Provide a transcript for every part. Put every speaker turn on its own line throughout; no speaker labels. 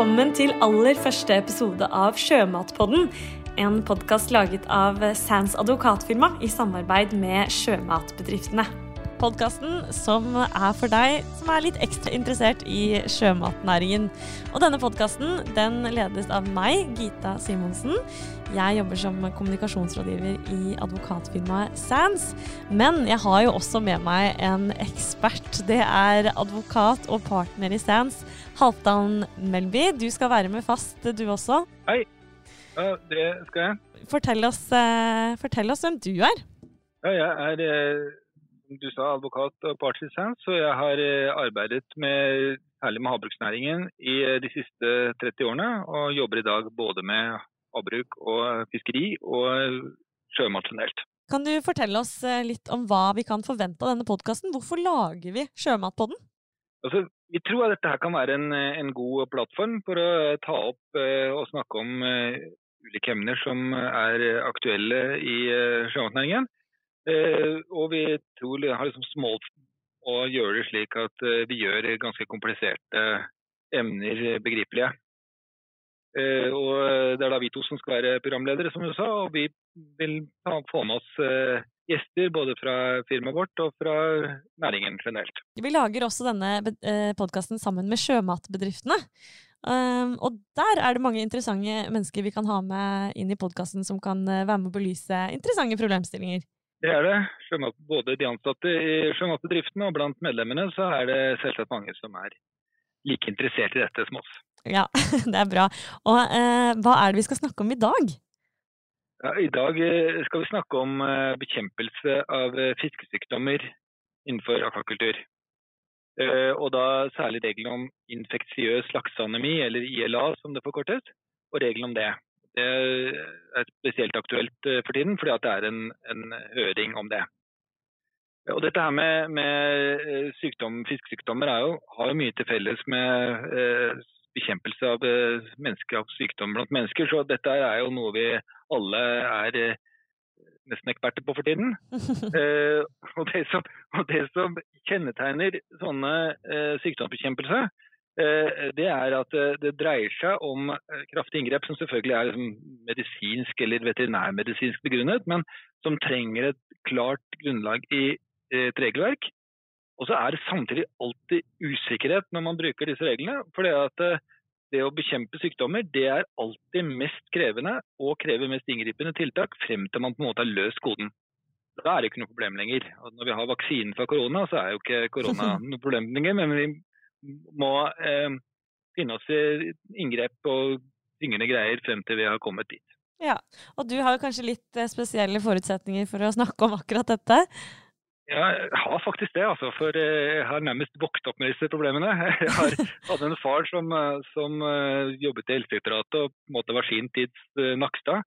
velkommen til aller første episode av Sjømatpodden. En podkast laget av Sands advokatfirma i samarbeid med sjømatbedriftene. Podkasten som er for deg som er litt ekstra interessert i sjømatnæringen. Og denne podkasten den ledes av meg, Gita Simonsen. Jeg jobber som kommunikasjonsrådgiver i advokatfirmaet Sands. Men jeg har jo også med meg en ekspert. Det er advokat og partner i Sands, Halvdan Melby. Du skal være med fast, du også.
Hei. Ja, det skal jeg.
Fortell oss, eh, fortell oss hvem du er.
Ja, jeg er, eh, som du sa, advokat og partslisens, så jeg har eh, arbeidet med, særlig med havbruksnæringen i eh, de siste 30 årene, og jobber i dag både med havbruk og fiskeri og sjømat generelt.
Kan du fortelle oss eh, litt om hva vi kan forvente av denne podkasten? Hvorfor lager vi Sjømatpodden?
Altså, vi tror at dette her kan være en, en god plattform for å ta opp eh, og snakke om eh, ulike emner som er aktuelle i eh, sjømatnæringen. Eh, og vi tror har liksom smålt å gjøre det slik at eh, vi gjør ganske kompliserte emner begripelige. Eh, og det er da vi to som skal være programledere, som du sa. Og vi vil få med oss gjester både fra firmaet vårt og fra næringen generelt.
Vi lager også denne podkasten sammen med sjømatbedriftene. Um, og der er det mange interessante mennesker vi kan ha med inn i podkasten som kan være med å belyse interessante problemstillinger.
Det er det. Sjømat, både de ansatte i sjømatbedriftene og blant medlemmene så er det selvsagt mange som er like interessert i dette som oss.
Ja, det er bra. Og eh, hva er det vi skal snakke om i dag?
Ja, I dag eh, skal vi snakke om eh, bekjempelse av eh, fiskesykdommer innenfor akvakultur. Eh, og da særlig reglene om infeksiøs lakseanemi, eller ILA som det forkortes, og reglene om det. Det er spesielt aktuelt eh, for tiden, fordi det er en, en, høring om det. Og dette her med, med eh, sykdom, fiskesykdommer jo, har jo mye til felles med eh, bekjempelse av, av sykdom blant mennesker, så dette er jo noe vi alle er nesten eksperter på for tiden. eh, og, det som, og, det som, kjennetegner sånne eh, sykdomsbekjempelse, eh, det er at det, det dreier seg om eh, kraftige inngrep som selvfølgelig er liksom, medisinsk eller veterinærmedisinsk begrunnet, men som trenger et klart grunnlag i et regelverk. Og så er det samtidig alltid usikkerhet når man bruker disse reglene. for det at eh, det å bekjempe sykdommer det er alltid mest krevende og krever mest inngripende tiltak frem til man på en måte har løst koden. Da er det ikke noe problem lenger. Og når vi har vaksinen for korona, så er jo ikke korona noe problem lenger. Men vi må eh, finne oss i inngrep og tyngende greier frem til vi har kommet dit.
Ja, Og du har kanskje litt eh, spesielle forutsetninger for å snakke om akkurat dette?
Ja, jeg har faktisk det, altså. For eh, jeg har nærmest vokst opp med disse problemene. Jeg har, hadde en far som, eh, som jobbet i Helsedirektoratet og på en måte var sin tids Nakstad.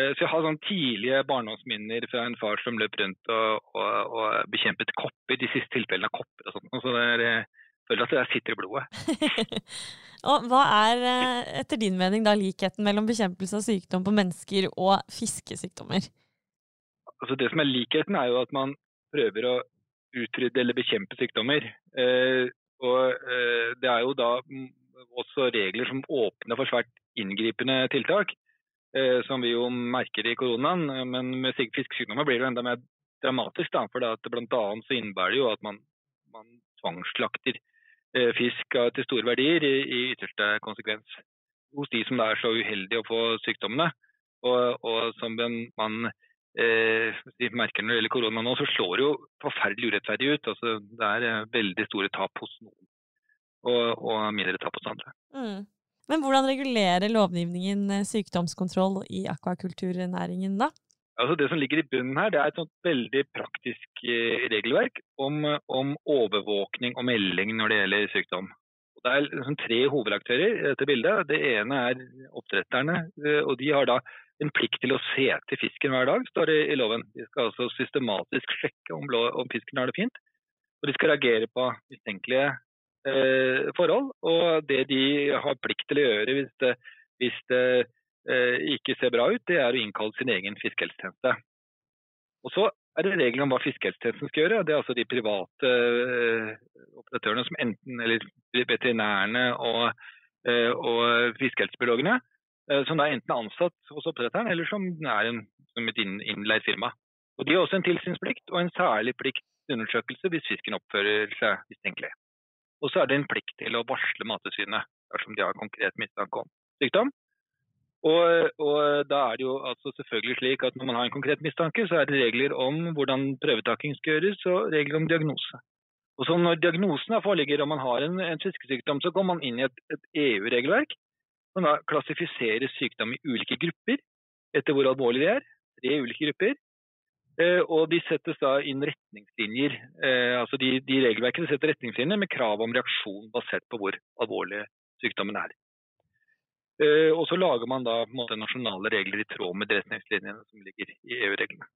Så jeg har sånn tidlige barndomsminner fra en far som løp rundt og, og, og bekjempet kopper, de siste tilfellene av kopper og sånt. Så det er, føler at det sitter i blodet.
og Hva er etter din mening da likheten mellom bekjempelse av sykdom på mennesker og fiskesykdommer?
Altså Det som er likheten, er jo at man prøver å utrydde eller bekjempe sykdommer. Eh, og eh, det er jo da også regler som åpner for svært inngripende tiltak, eh, som vi jo merker i koronaen. Men med fiskesykdommer blir det enda mer dramatisk, da, for det annet så innebærer det jo at man, man tvangsslakter fisk til store verdier i, i ytterste konsekvens hos de som er så uheldige å få sykdommene. Og, og som man eh, merker når det gjelder korona nå, så slår det jo forferdelig urettferdig ut. Altså, det er eh, veldig store tap hos noen, og, og mindre tap hos andre.
Mm. Men hvordan regulerer lovgivningen eh, sykdomskontroll i akvakulturnæringen da?
Altså det som ligger i bunnen her, det er et veldig praktisk eh, regelverk om, om overvåkning og melding når det gjelder sykdom. Det er liksom tre hovedaktører i dette bildet. Det ene er oppdretterne. og De har da en plikt til å se til fisken hver dag, står det i loven. De skal altså systematisk sjekke om, om fisken har det fint. Og de skal reagere på mistenkelige eh, forhold. Og det de har plikt til å gjøre hvis det, hvis det eh, ikke ser bra ut, det er å innkalle sin egen fiskehelsetjeneste. Og så er det regler om hva fiskehelsetjenesten skal gjøre. Det er altså de private eh, operatørene som enten, eller veterinærene og og fiskehelsebiologene, som da enten er ansatt hos oppdretteren, eller som er en, som et innleid firma. Og De har også en tilsynsplikt og en særlig plikt til undersøkelse hvis fisken oppfører seg mistenkelig. Og så er det en plikt til å varsle Mattilsynet dersom de har konkret mistanke om sykdom. Og, og, da er det jo altså selvfølgelig slik at når man har en konkret mistanke, så er det regler om hvordan prøvetaking skal gjøres, og regler om diagnose. Og så Når diagnosen foreligger og man har en, en fiskesykdom, så går man inn i et, et EU-regelverk som da klassifiserer sykdom i ulike grupper etter hvor alvorlig de er. Tre ulike grupper. Eh, og de settes da inn retningslinjer. Eh, altså de, de regelverkene setter retningslinjer med krav om reaksjon basert på hvor alvorlig sykdommen er. Eh, og så lager man da måte, nasjonale regler i tråd med de retningslinjene som ligger i EU-reglene.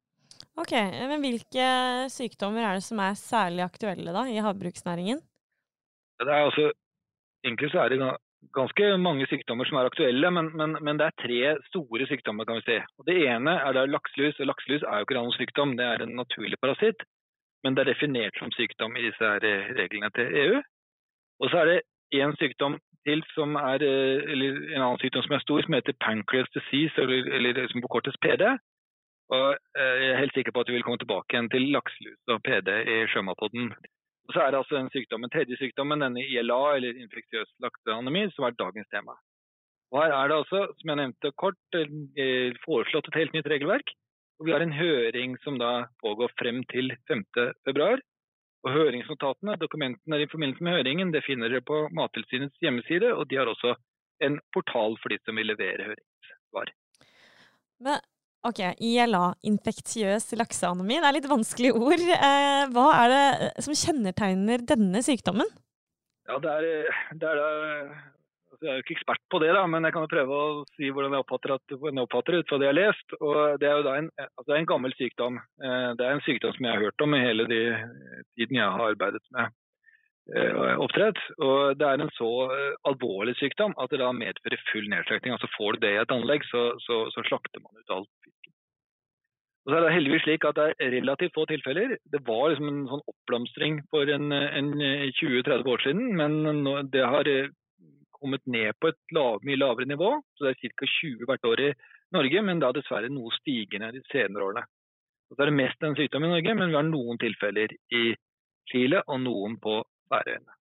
Ok, men Hvilke sykdommer er det som er særlig aktuelle da, i havbruksnæringen?
Det er altså, egentlig så er det ganske mange sykdommer som er aktuelle, men, men, men, det er tre store sykdommer. kan vi si. Og det ene er det lakselus. og Lakselus er jo ikke noen sykdom, det er en naturlig parasitt. Men det er definert som sykdom i disse reglene til EU. Og så er det én sykdom til som er, eh, eller en annen sykdom som er stor, som heter pancreas disease, eller, eller som forkortes PD. Og eh, jeg er helt sikker på at vi vil komme tilbake igjen til lakselus og PD i Sjømatpodden. Så er det altså sykdom, en tredje sykdommen, denne ILA, eller infeksiøs lakseanemi, som er dagens tema. Og Her er det altså, som jeg nevnte kort, eh, foreslått et helt nytt regelverk. Og Vi har en høring som da pågår frem til 5.2. Og Høringsnotatene, dokumentene i forbindelse med høringen, det finner dere på Mattilsynets hjemmeside. Og de har også en portal for de som vil levere høringssvar.
Men ok, ILA, infektiøs lakseanemi, det er litt vanskelige ord. Eh, hva er det som kjennetegner denne sykdommen?
Ja, det er, det er jeg er jo ikke ekspert på det, da, men jeg kan jo prøve å si hvordan jeg oppfatter, at, jeg oppfatter ut fra det jeg har lest. Og det er jo da en, altså det er en gammel sykdom. Eh, det er en sykdom som jeg har hørt om i hele de tiden jeg har arbeidet med eh, oppdrett. Og det er en så eh, alvorlig sykdom at det da medfører full nedslakting. Altså får du det i et anlegg, så, så, så slakter man ut alt. Og så er det heldigvis slik at det er relativt få tilfeller. Det var liksom en sånn oppblomstring for en, en 20-30 år siden, men det har kommet ned på et lav, mye lavere nivå. så Det er ca. 20 hvert år i Norge, men da dessverre noe stigende de senere årene. Så det er mest en sykdom i Norge, men vi har noen tilfeller i Chile og noen på Færøyene.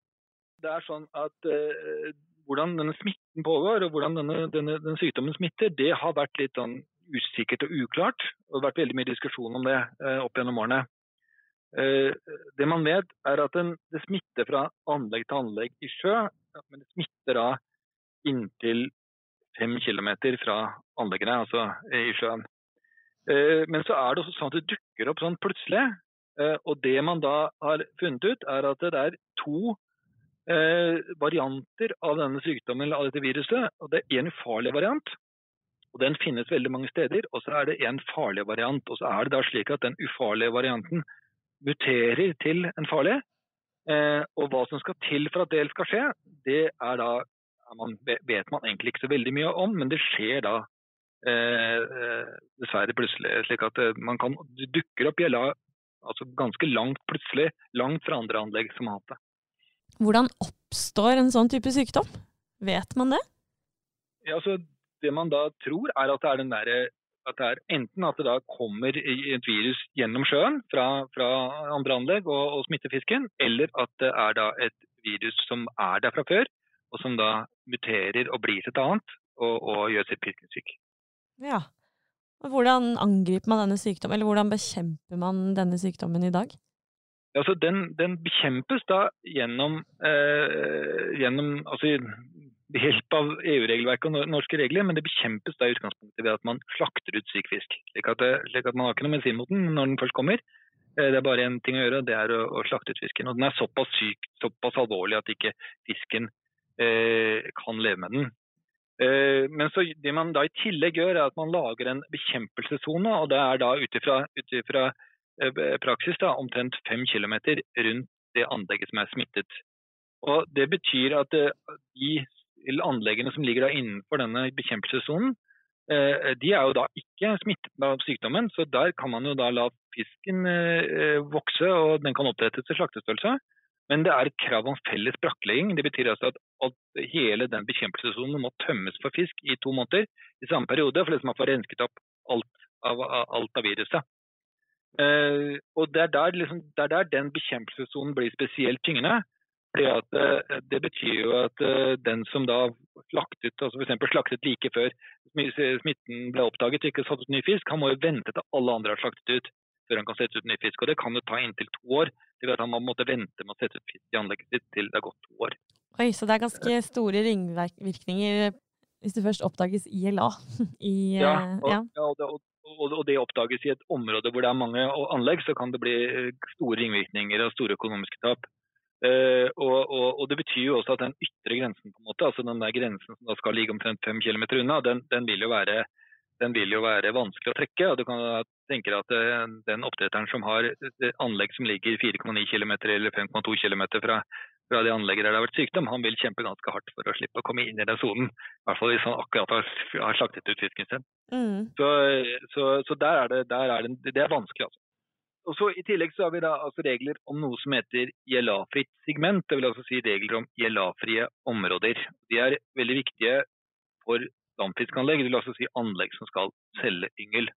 Det er sånn at eh, Hvordan denne smitten pågår og hvordan denne, denne, denne, sykdommen smitter, det har vært litt sånn usikkert og uklart. og Det har vært veldig mye diskusjon om det eh, opp gjennom årene. Eh, det man vet, er at den, det smitter fra anlegg til anlegg i sjø, men det smitter da inntil fem kilometer fra anleggene, altså i sjøen. Eh, men så er det også sånn at det dukker opp sånn plutselig. Eh, og det man da har funnet ut, er at det er to eh, varianter av denne sykdommen eller av dette viruset. og Det er en ufarlig variant, og den finnes veldig mange steder. Og så er det en farlig variant. Og så er det da slik at den ufarlige varianten muterer til en farlig. Eh, og hva som skal til for at det skal skje, det er da man, vet man egentlig ikke så veldig mye om, men det skjer da eh, eh dessverre plutselig. slik at man kan, det dukker opp gjelda altså ganske langt plutselig, langt fra andre anlegg som har hatt det.
Hvordan oppstår en sånn type sykdom? Vet man det?
Ja, altså, det man da tror, er at det er den derre at det er enten at det da kommer et virus gjennom sjøen fra, fra andre anlegg og, og, smitter fisken, eller at det er da et virus som er der fra før, og som da muterer og blir til et annet og, og gjør sitt fisken syk.
Ja. Hvordan angriper man denne sykdommen, eller hvordan bekjemper man denne sykdommen i dag?
Ja, altså den, den, bekjempes da gjennom, eh, gjennom altså ved hjelp av EU-regelverket og norske regler, men det bekjempes da i utgangspunktet ved at man slakter ut syk fisk. Slik at, slik at man har ikke noe medisin mot den når den først kommer. Eh, det er bare én ting å gjøre, det er å, å, slakte ut fisken. Og den er såpass syk, såpass alvorlig at ikke fisken eh, kan leve med den. Eh, men så, det man da i tillegg gjør, er at man lager en bekjempelsessone. og Det er da ut ifra eh, praksis da, omtrent fem km rundt det anlegget som er smittet. Og Det betyr at eh, de anleggene som ligger innenfor denne bekjempelsessonen, eh, de er jo da ikke smittet av sykdommen, så der kan man jo da la fisken eh, vokse og den kan oppdrettes til slaktestørrelse. Men det er et krav om felles brakklegging. Det betyr altså at at hele den bekjempelsessonen må tømmes for fisk i to måneder i samme periode, for man får rensket opp alt av, alt av viruset. Uh, og det er, der, liksom, det er, der, den bekjempelsessonen blir spesielt tyngende. At uh, Det betyr jo at uh, den som da slaktet altså f.eks. slaktet like før smitten ble oppdaget og ikke satt ut ny fisk, han må jo vente til alle andre har slaktet ut før han kan sette ut ny fisk. og Det kan jo ta inntil to år. Det vil at Han må måtte vente med å sette ut fisk i anlegget sitt til det har gått to år.
Oi, Så det er ganske store ringvirkninger hvis det først oppdages ILA? I,
ja, og, ja. ja og, det, og, og, det, oppdages i et område hvor det er mange anlegg, så kan det bli eh, store ringvirkninger og store økonomiske tap. Uh, og, og, og, Det betyr jo også at den ytre grensen, på en måte, altså den der grensen som da skal ligge omtrent fem km unna, den, den, vil være, den, vil jo være, vanskelig å trekke. og Du kan tenke deg at uh, den oppdretteren som har anlegg som ligger 4,9 km eller 5,2 km fra, fra det anlegget der det har vært sykdom, han vil kjempe ganske hardt for å slippe å komme inn i den sonen. I hvert fall hvis han akkurat har, har slaktet ut fisken sin. Mm. Så, så, så, der er det, der er det, det er vanskelig, altså. Og så I tillegg så har vi da altså regler om noe som heter ILA-fritt segment. Det vil altså si regler om ILA-frie områder. De er veldig viktige for dampfiskanlegg, det vil altså si anlegg som skal selge yngel.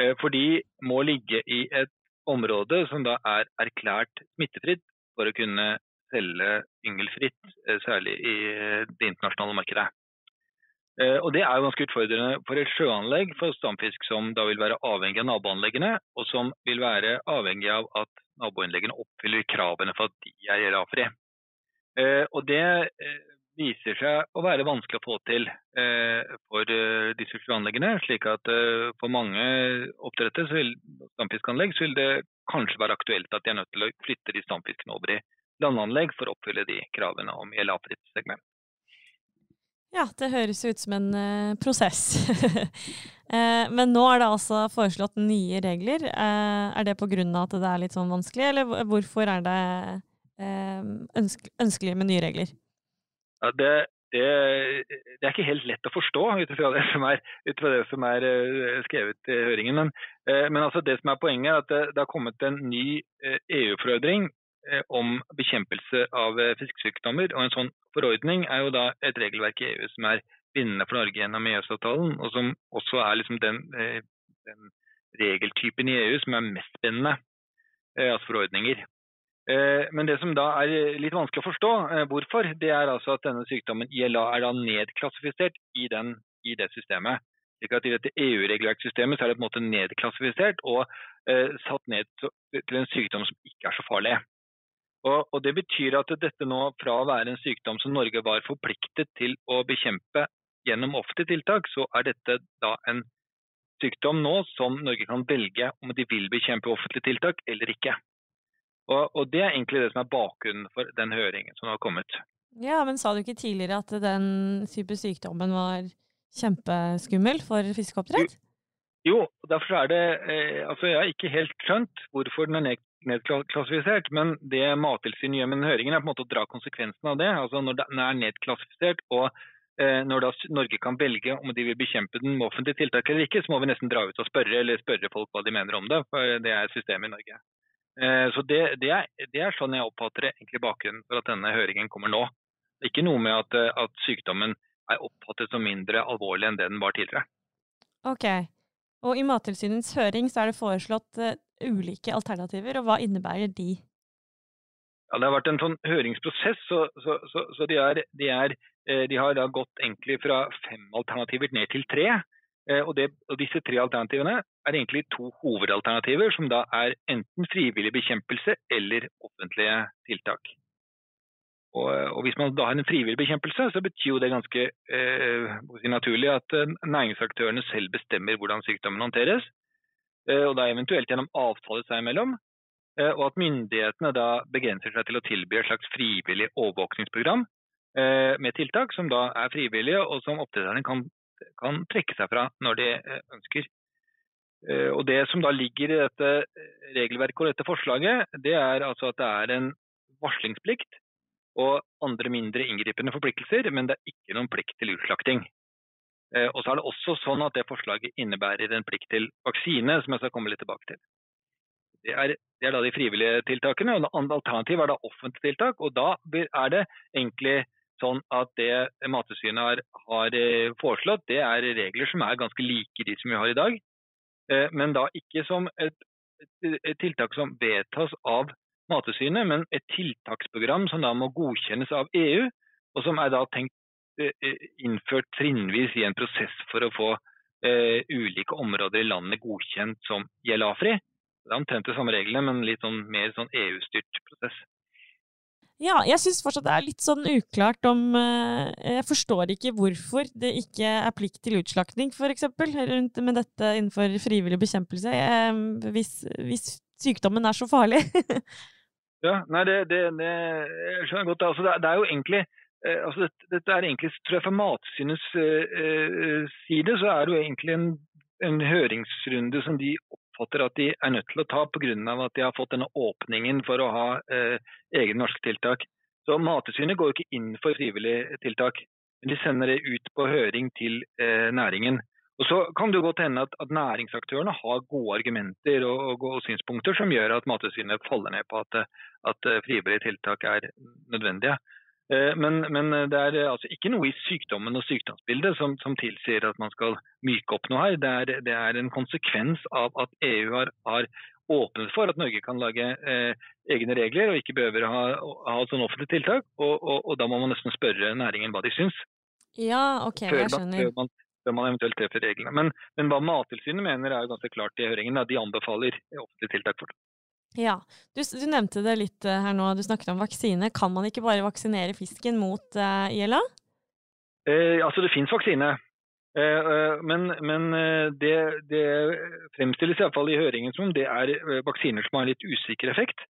Eh, for de må ligge i et område som da er erklært smittefritt for å kunne selge yngelfritt, eh, særlig i det internasjonale markedet. Eh, og Det er jo ganske utfordrende for et sjøanlegg for stamfisk som da vil være avhengig av naboanleggene, og som vil være avhengig av at naboanleggene oppfyller kravene for at de er gjeldafrie. Eh, og Det eh, viser seg å være vanskelig å få til for disse sjøanleggene. slik at for mange oppdrettere, stamfiskanlegg, vil det kanskje være aktuelt at de er nødt til å flytte de stamfiskene over i landanlegg for å oppfylle de kravene om gjeldafritt segment.
Ja, det høres ut som en uh, prosess. uh, men nå er det altså foreslått nye regler. Uh, er det pga. at det er litt sånn vanskelig, eller hvorfor er det ønske, ønskelig med nye regler?
Ja, det, det, det, er ikke helt lett å forstå ut fra det som er, det som er skrevet i høringen. Men, men altså det som er poenget er at det, har kommet en ny EU-forordring Eh, om bekjempelse av fisksykdommer. Og en sånn forordning er jo da et regelverk i EU som er bindende for Norge gjennom EØS-avtalen, og som også er liksom den, eh, den, regeltypen i EU som er mest bindende, altså forordninger. Men det som da er litt vanskelig å forstå hvorfor, det er altså at denne sykdommen ILA er da nedklassifisert i, den, i det systemet. Slik at I dette EU-regelverkssystemet så er det på en måte nedklassifisert og eh, satt ned til en sykdom som ikke er så farlig. Og, og, Det betyr at dette nå, fra å være en sykdom som Norge var forpliktet til å bekjempe gjennom offentlige tiltak, så er dette da en sykdom nå som Norge kan velge om de vil bekjempe offentlige tiltak eller ikke. Og, og Det er egentlig det som er bakgrunnen for den høringen som har kommet.
Ja, Men sa du ikke tidligere at den type sykdommen var kjempeskummel for fiskeoppdrett?
Jo, derfor er det eh, altså Jeg har ikke helt skjønt hvorfor den er nedklassifisert. Men det Mattilsynet gjør med den høringen, er på en måte å dra konsekvensen av det. Altså Når den er nedklassifisert og eh, når da Norge kan velge om de vil bekjempe den med offentlige tiltak eller ikke, så må vi nesten dra ut og spørre eller spørre folk hva de mener om det. for Det er systemet i Norge. Eh, så det, det, er, det, er, sånn jeg oppfatter det egentlig bakgrunnen for at denne høringen kommer nå. Det er Ikke noe med at, eh, at sykdommen er oppfattet som mindre alvorlig enn det den var tidligere.
Ok, og I Mattilsynets høring så er det foreslått ulike alternativer, og hva innebærer de?
Ja, Det har vært en sånn høringsprosess, så, så, så, så de, er, de, er, eh, de, har gått egentlig fra fem alternativer ned til tre. Eh, og, det, og, Disse tre alternativene er egentlig to hovedalternativer, som da er enten frivillig bekjempelse eller offentlige tiltak. Og, og Hvis man da har en frivillig bekjempelse, så betyr jo det ganske eh, naturlig at eh, næringsaktørene selv bestemmer hvordan sykdommen håndteres. Eh, og da eventuelt gjennom avtaler seg imellom. Eh, og at myndighetene da begrenser seg til å tilby et slags frivillig overvåkningsprogram eh, med tiltak som da er frivillige, og som oppdretterne kan, kan trekke seg fra når de ønsker. Og Det som da ligger i dette regelverket og dette forslaget, det er altså at det er en varslingsplikt og andre mindre inngripende forpliktelser, men det er ikke noen plikt til utslakting. Eh, og så er det også sånn at det forslaget innebærer en plikt til vaksine, som jeg skal komme litt tilbake til. Det er, det er da de frivillige tiltakene. og Alternativet er da offentlige tiltak. og Da er det egentlig sånn at det Mattilsynet har, har, foreslått, det er regler som er ganske like de som vi har i dag. Men da ikke som et, et tiltak som vedtas av Mattilsynet, men et tiltaksprogram som da må godkjennes av EU, og som er da tenkt innført trinnvis i en prosess for å få uh, ulike områder i landet godkjent som GLA-fri. Det er omtrent de samme reglene, men litt sånn, mer sånn EU-styrt prosess.
Ja, jeg syns fortsatt det er litt sånn uklart om uh, Jeg forstår ikke hvorfor det ikke er plikt til utslakting, f.eks. rundt med dette innenfor frivillig bekjempelse, uh, hvis, hvis, sykdommen er så farlig.
ja, nei, det, det, det jeg skjønner godt. Altså, det, det er jo egentlig Eh, altså dette, dette, er egentlig, tror jeg Fra Matsynets eh, side så er det jo egentlig en, en, høringsrunde som de oppfatter at de er nødt til å ta pga. at de har fått denne åpningen for å ha eh, egne norske tiltak. Så Mattilsynet går ikke inn for frivillige tiltak, men de sender det ut på høring til eh, næringen. Og Så kan det jo godt hende at, at næringsaktørene har gode argumenter og, og, og, synspunkter som gjør at Mattilsynet faller ned på at, at frivillige tiltak er nødvendige. Eh, men, men, det er eh, altså ikke noe i sykdommen og sykdomsbildet som, som tilsier at man skal myke opp noe her. Det er, det er en konsekvens av at EU har, har, åpnet for at Norge kan lage eh, egne regler og ikke behøver å ha, ha sånn offentlig tiltak. Og, og, og, da må man nesten spørre næringen hva de syns.
Ja, ok, jeg skjønner.
Før man, før man eventuelt treffer reglene. Men, men, hva Mattilsynet mener er jo ganske klart i høringen. Da. De anbefaler offentlige tiltak for det.
Ja, du, du, nevnte det litt uh, her nå, du snakket om vaksine. Kan man ikke bare vaksinere fisken mot uh, ILA?
Eh, altså det finnes vaksine, eh, men, men det, det, fremstilles iallfall i høringen som det er vaksiner som har en litt usikker effekt.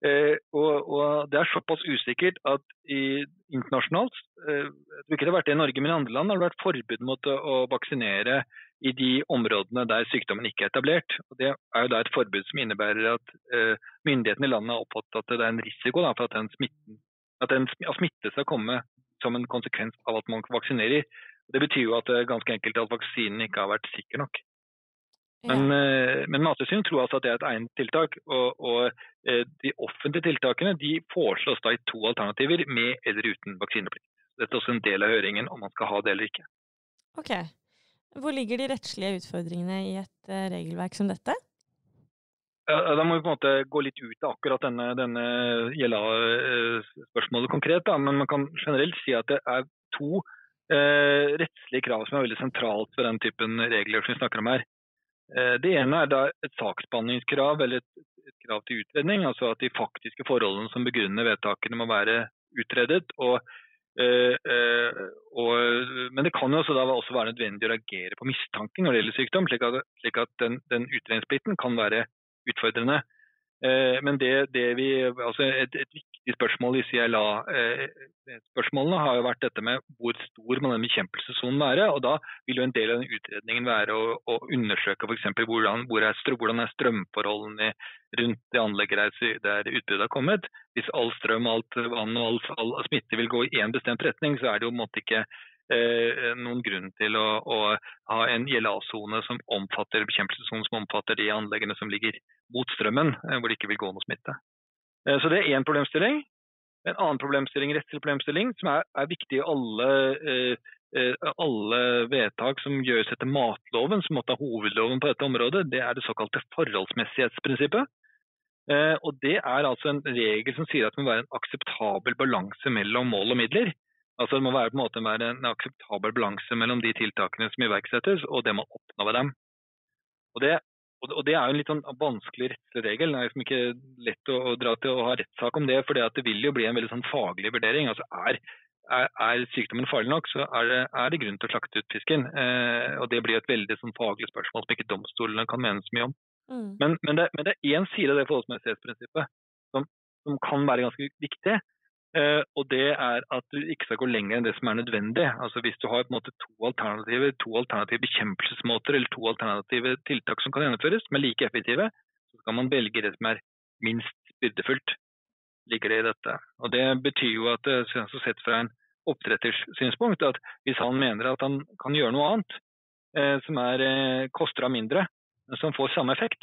Eh, og, og, Det er såpass usikkert at i, internasjonalt, eh, ikke det har vært det i Norge, men i andre land har det vært forbud mot å vaksinere i de områdene der sykdommen ikke er etablert. Og Det er jo da et forbud som innebærer at eh, myndighetene i landet har oppfattet at det er en risiko da, for at, den smitten, at en smitte skal komme som en konsekvens av at man vaksinerer. Det betyr jo at det er ganske enkelt at vaksinen ikke har vært sikker nok. Men, ja. men Mattilsynet tror altså at det er et egnet tiltak. Og, og, eh, de offentlige tiltakene de foreslås da i to alternativer, med eller uten vaksineplikt. Dette er også en del av høringen om man skal ha det eller ikke.
Ok. Hvor ligger de rettslige utfordringene i et uh, regelverk som dette?
Da må vi på en måte gå litt ut av akkurat denne, denne gjelda-spørsmålet konkret. Da. Men man kan generelt si at det er to eh, rettslige krav som er veldig sentralt for den typen regler som vi snakker om her. Eh, det ene er da et saksbehandlingskrav eller et, et, krav til utredning. Altså at de faktiske forholdene som begrunner vedtakene må være utredet. Og, og, men det kan jo også, da også være nødvendig å reagere på mistanken når det gjelder sykdom, slik at, slik at den, den utredningsplikten kan være utfordrende. Men det, det vi, altså et, et, viktig spørsmål i CLA-spørsmålene har jo vært dette med hvor stor må den bekjempelsessonen være. og Da vil jo en del av den utredningen være å, å undersøke f.eks. Hvordan, hvor hvordan er strømforholdene rundt det anlegget der utbruddet har kommet. Hvis all strøm, alt vann og all, all smitte vil gå i én bestemt retning, så er det jo på en måte ikke eh, noen grunn til å, å ha en GLA-sone som omfatter bekjempelsessonen som omfatter de anleggene som ligger mot strømmen, eh, hvor det ikke vil gå noe smitte. Eh, så det er én problemstilling. En annen problemstilling, rettslig problemstilling, som er, er viktig i alle, eh, eh, alle, vedtak som gjøres etter matloven, som måtte ha hovedloven på dette området, det er det såkalte forholdsmessighetsprinsippet. Og Det er altså en regel som sier at det må være en akseptabel balanse mellom mål og midler. Altså Det må være, på en måte være en akseptabel balanse mellom de tiltakene som iverksettes og det man oppnår ved dem. Og Det og Det er jo en litt sånn vanskelig rettslig regel. Det er liksom ikke lett å, å, dra til å ha rettssak om det, for det vil jo bli en veldig sånn faglig vurdering. Altså er, er, er, sykdommen farlig nok, så er det, er det grunn til å slakte ut fisken. Eh, og Det blir et veldig sånn faglig spørsmål som ikke domstolene kan mene så mye om. Mm. Men, men, det, men, det, er én side av det forholdsmessighetsprinsippet som, som kan være ganske viktig. Uh, og det er at du ikke skal gå lenger enn det som er nødvendig. Altså Hvis du har på en måte to alternative, to alternative bekjempelsesmåter eller to alternative tiltak som kan gjennomføres, som er like effektive, så skal man velge det som er minst byrdefullt. ligger det i dette. Og Det betyr jo at eh, sett fra en oppdretters synspunkt, at hvis han mener at han kan gjøre noe annet uh, som er, koster av mindre, men som får samme effekt,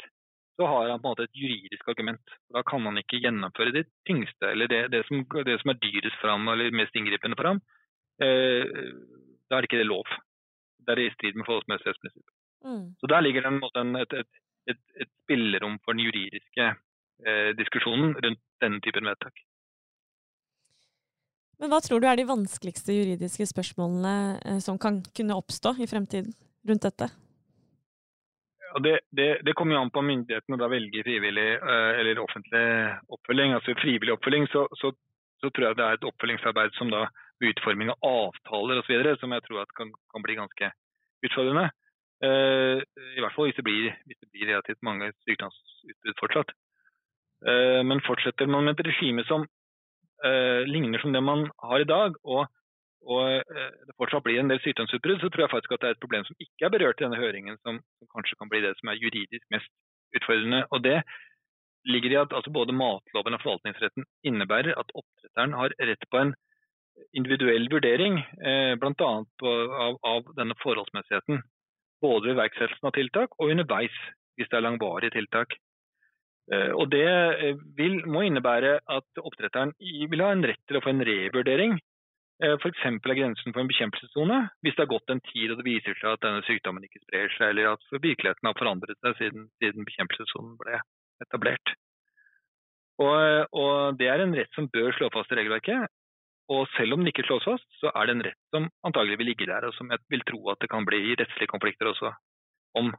så har han på en måte et juridisk argument. Da kan han ikke gjennomføre det tyngste, eller det, det, som, det som, er dyrest for ham, eller mest inngripende for ham. Eh, da er det ikke det lov. Det er i strid med forholdsmessighetsprinsippet. Mm. Så der ligger det en, en, et, et, et, et, spillerom for den juridiske eh, diskusjonen rundt denne typen vedtak.
Men hva tror du er de vanskeligste juridiske spørsmålene eh, som kan kunne oppstå i fremtiden rundt dette?
Det, det, det, kommer jo an på myndighetene da velger frivillig eh, eller offentlig oppfølging. altså Frivillig oppfølging, så, så, så, tror jeg det er et oppfølgingsarbeid som da utforming av avtaler osv. som jeg tror kan, kan, bli ganske utfordrende. Uh, I hvert fall hvis det blir, hvis det blir relativt mange sykdomsutbrudd fortsatt. Uh, men fortsetter man med et regime som ligner som det man har i dag, og og eh, det fortsatt blir en del sykdomsutbrudd, så tror jeg faktisk at det er et problem som ikke er berørt i denne høringen, som, som kanskje kan bli det som er juridisk mest utfordrende. Og det ligger i at altså både matloven og forvaltningsretten innebærer at oppdretteren har rett på en individuell vurdering, eh, bl.a. Av, av denne forholdsmessigheten. Både ved iverksettelsen av tiltak og underveis, hvis det er langvarige tiltak. Eh, og Det eh, vil, må innebære at oppdretteren vil ha en rett til å få en revurdering F.eks. er grensen for en bekjempelsessone hvis det har gått en tid og det viser seg at denne sykdommen ikke sprer seg, eller at virkeligheten har forandret seg siden, siden bekjempelsessonen ble etablert. Og, og, Det er en rett som bør slå fast i regelverket. Og selv om den ikke slås fast, så er det en rett som antagelig vil ligge der, og som jeg vil tro at det kan bli rettslige konflikter også om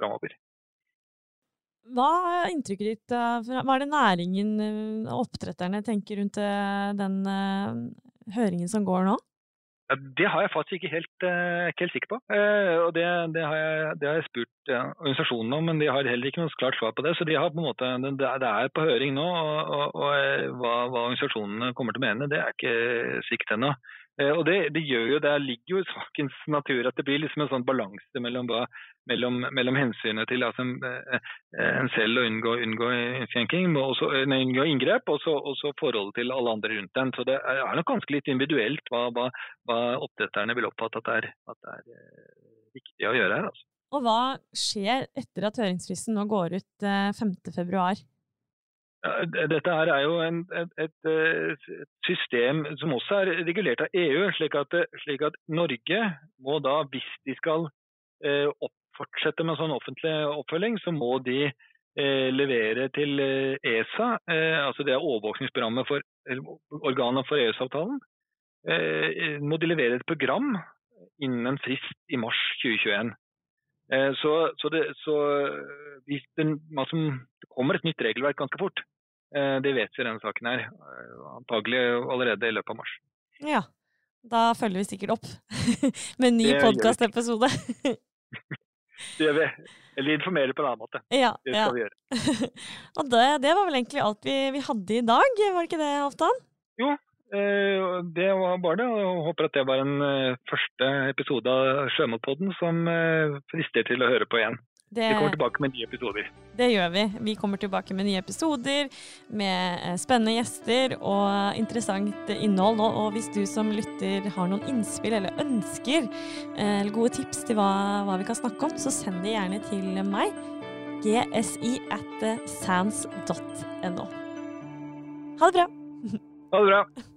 framover.
Hva er inntrykket ditt? Hva er det næringen og oppdretterne tenker rundt eh, den eh, høringen som går nå?
Ja, det har jeg faktisk ikke helt, ikke helt sikker på. Og det, det, har jeg, det, har jeg, spurt organisasjonene om, men de har heller ikke noe klart svar på det. Så de på måte, det, er på høring nå, og, og, og eh, hva, hva, organisasjonene kommer til å mene, det er ikke sikkert ennå. Uh, og det, gjør jo, det ligger jo i sakens natur at det blir liksom en sånn balanse mellom mellom, mellom hensynet til altså, eh, en selv å unngå, unngå også, nei, unngå inngrep, og så forholdet til alle andre rundt den. Så det er nok ganske litt individuelt hva, hva, hva oppdretterne vil oppfatte at det er, at det er eh, viktig å gjøre her. Altså.
Og hva skjer etter at høringsfristen nå går ut 5.2? Eh,
dette her er jo en, et, et, et, system som også er regulert av EU, slik at, slik at Norge må da, hvis de skal eh, opp, fortsette med sånn offentlig oppfølging, så må de eh, levere til eh, ESA, eh, altså det er overvåkningsprogrammet for organet for EØS-avtalen, eh, må de levere et program innen en frist i mars 2021. Eh, så, så, det, så det, det, kommer et nytt regelverk ganske fort. Eh, det vet vi i denne saken her. Antagelig allerede i løpet av mars.
Ja, da følger vi sikkert opp med en ny podkastepisode.
Det gjør vi. Eller informere på en annen måte.
Ja,
det skal
ja.
vi gjøre.
og det, det, var vel egentlig alt vi, vi, hadde i dag, var det ikke det, Halvdan?
Jo, eh, det var bare det. og Jeg håper at det var en eh, første episode av Sjømatpodden som eh, frister til å høre på igjen. Det, vi kommer tilbake med nye episoder.
Det gjør vi. Vi kommer tilbake med nye episoder med eh, spennende gjester og interessant innhold. Og hvis du som lytter har noen innspill eller ønsker eh, eller gode tips til hva, hva vi kan snakke om, så send det gjerne til meg. gsi at sans.no. Ha det bra.
Ha det bra.